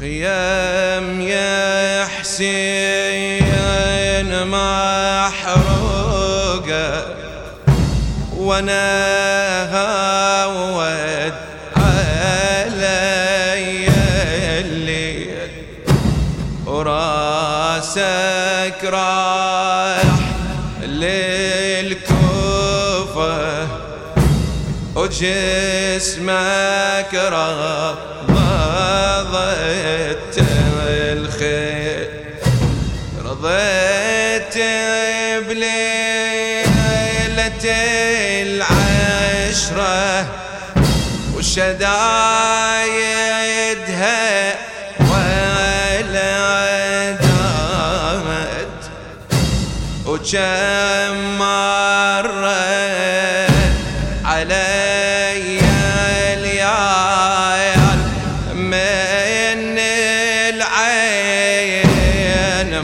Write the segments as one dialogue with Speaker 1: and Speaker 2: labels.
Speaker 1: خيام يا حسين محروقة وأنا هاود علي الليل وراسك راح للكوفة وجسمك راح رضيت الخير رضيت بليلة العشرة وشدايدها ولا دامت وكم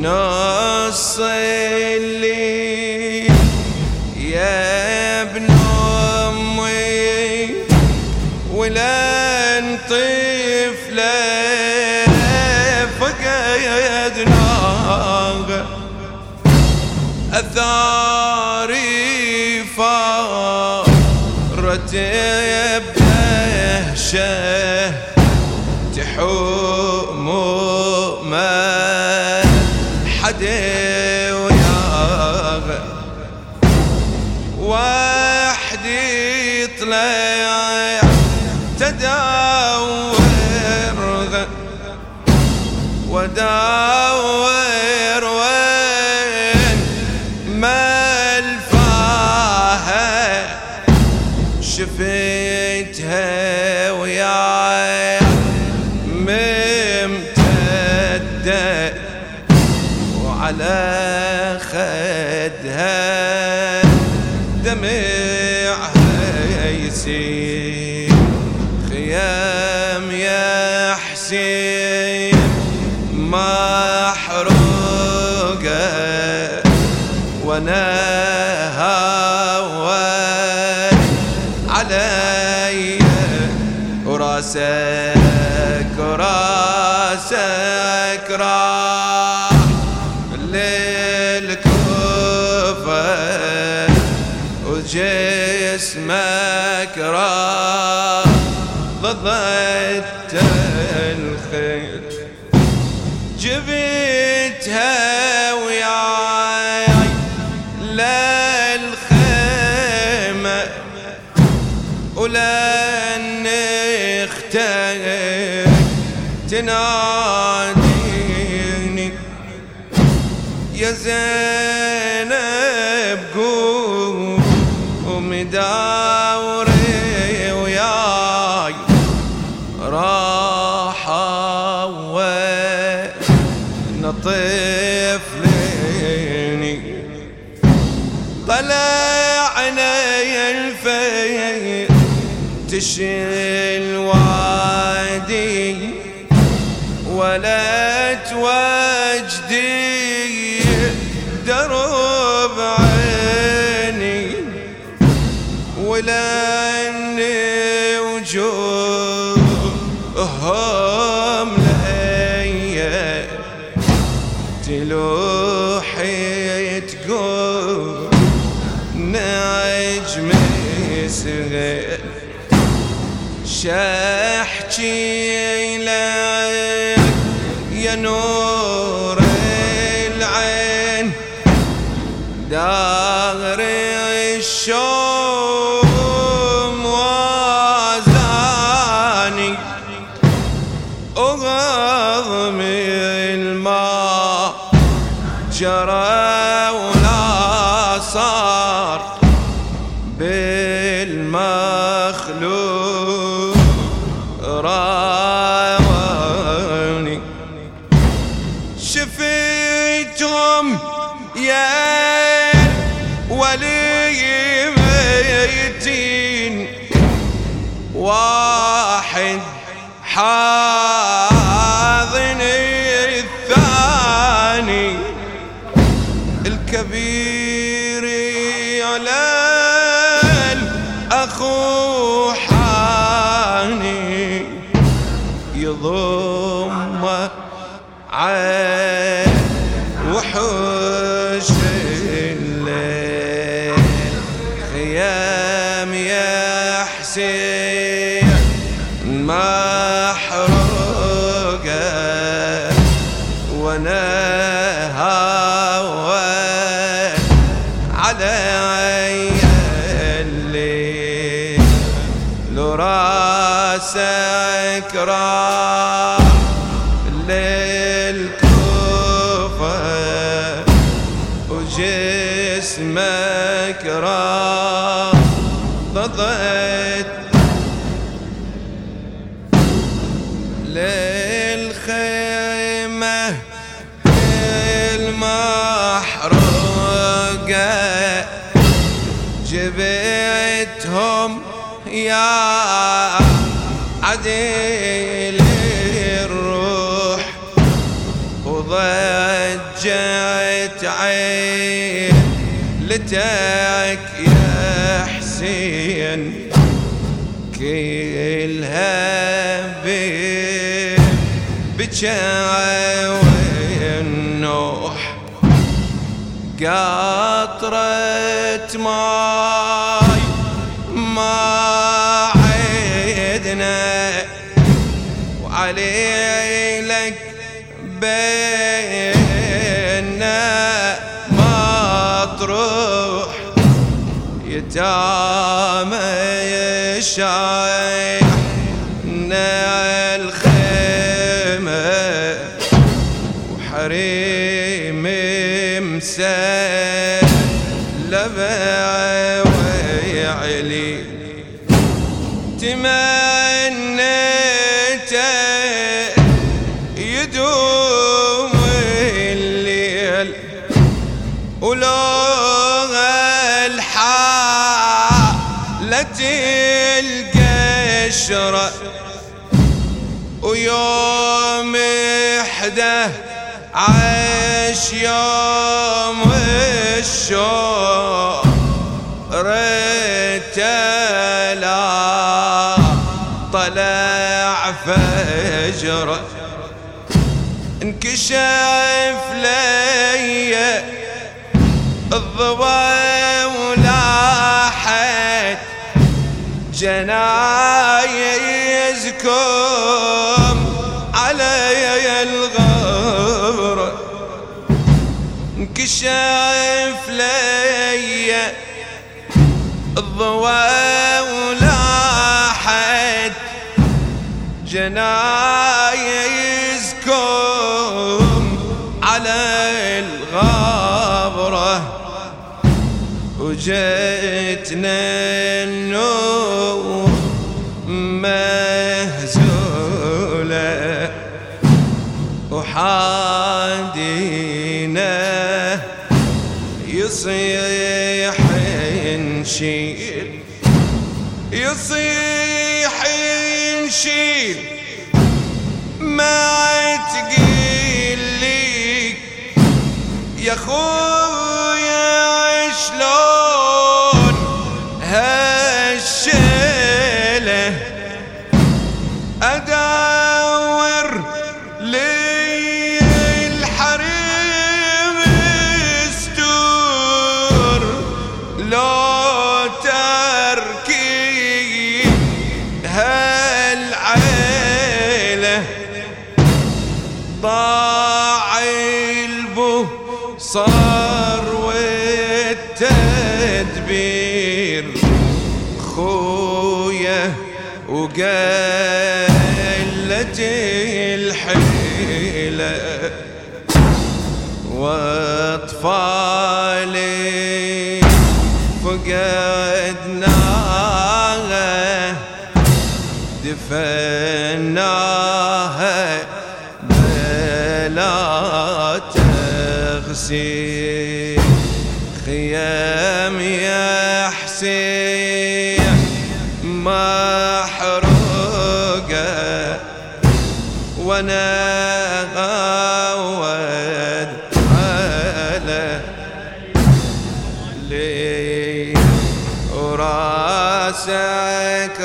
Speaker 1: نص الليل يا ابن أمي ولن طفله فقدناه أثاري فارت بدهشة ودور شفيتها وياي ممتدة وعلى خدها دمعها يسير خيام يا حسين. محروقة وأنا وراسك وراسك راح للكوفة وجسمك راح ضدت الخيل. جبتها وياي للخيمة ولا تناديني. يا زينب تشيل وادي ولت وجدي درب عيني ولاني وجوههم لأي تلوحي تقول نجم سهل شحكي لك يا نور العين. دار الشوم وزاني أغضم الماء جرى ولا صار بالمخلوق. راوني شفيتهم يا ولي ميتين. واحد حاضن الثاني. الكبير يا حسين محروقة وأنا علي الليل لو راسك راح للخيمة المحروقة جبتهم يا عديل الروح. وضجت عيلتك يا حسين. كلها بكى والنوح قطرة ماي ما عدنا وعلي لك بينا مطروح يتامى يشايح وحريم مسلبة ويعلي تمنيت يدوم الليل ولو الحالة عاش يوم الشوق رتلا طلع فجر. انكشف لي الضوء ولاحت جنايزكم. انكشف لي الضوء ولاحت جنايزكم على الغابرة. وجيتنا النور مهزولة. وحادينا ما تقيل خويا وقلت الحيلة وأطفالي فقدناها دفناها بلا تغسيل خيام. راسك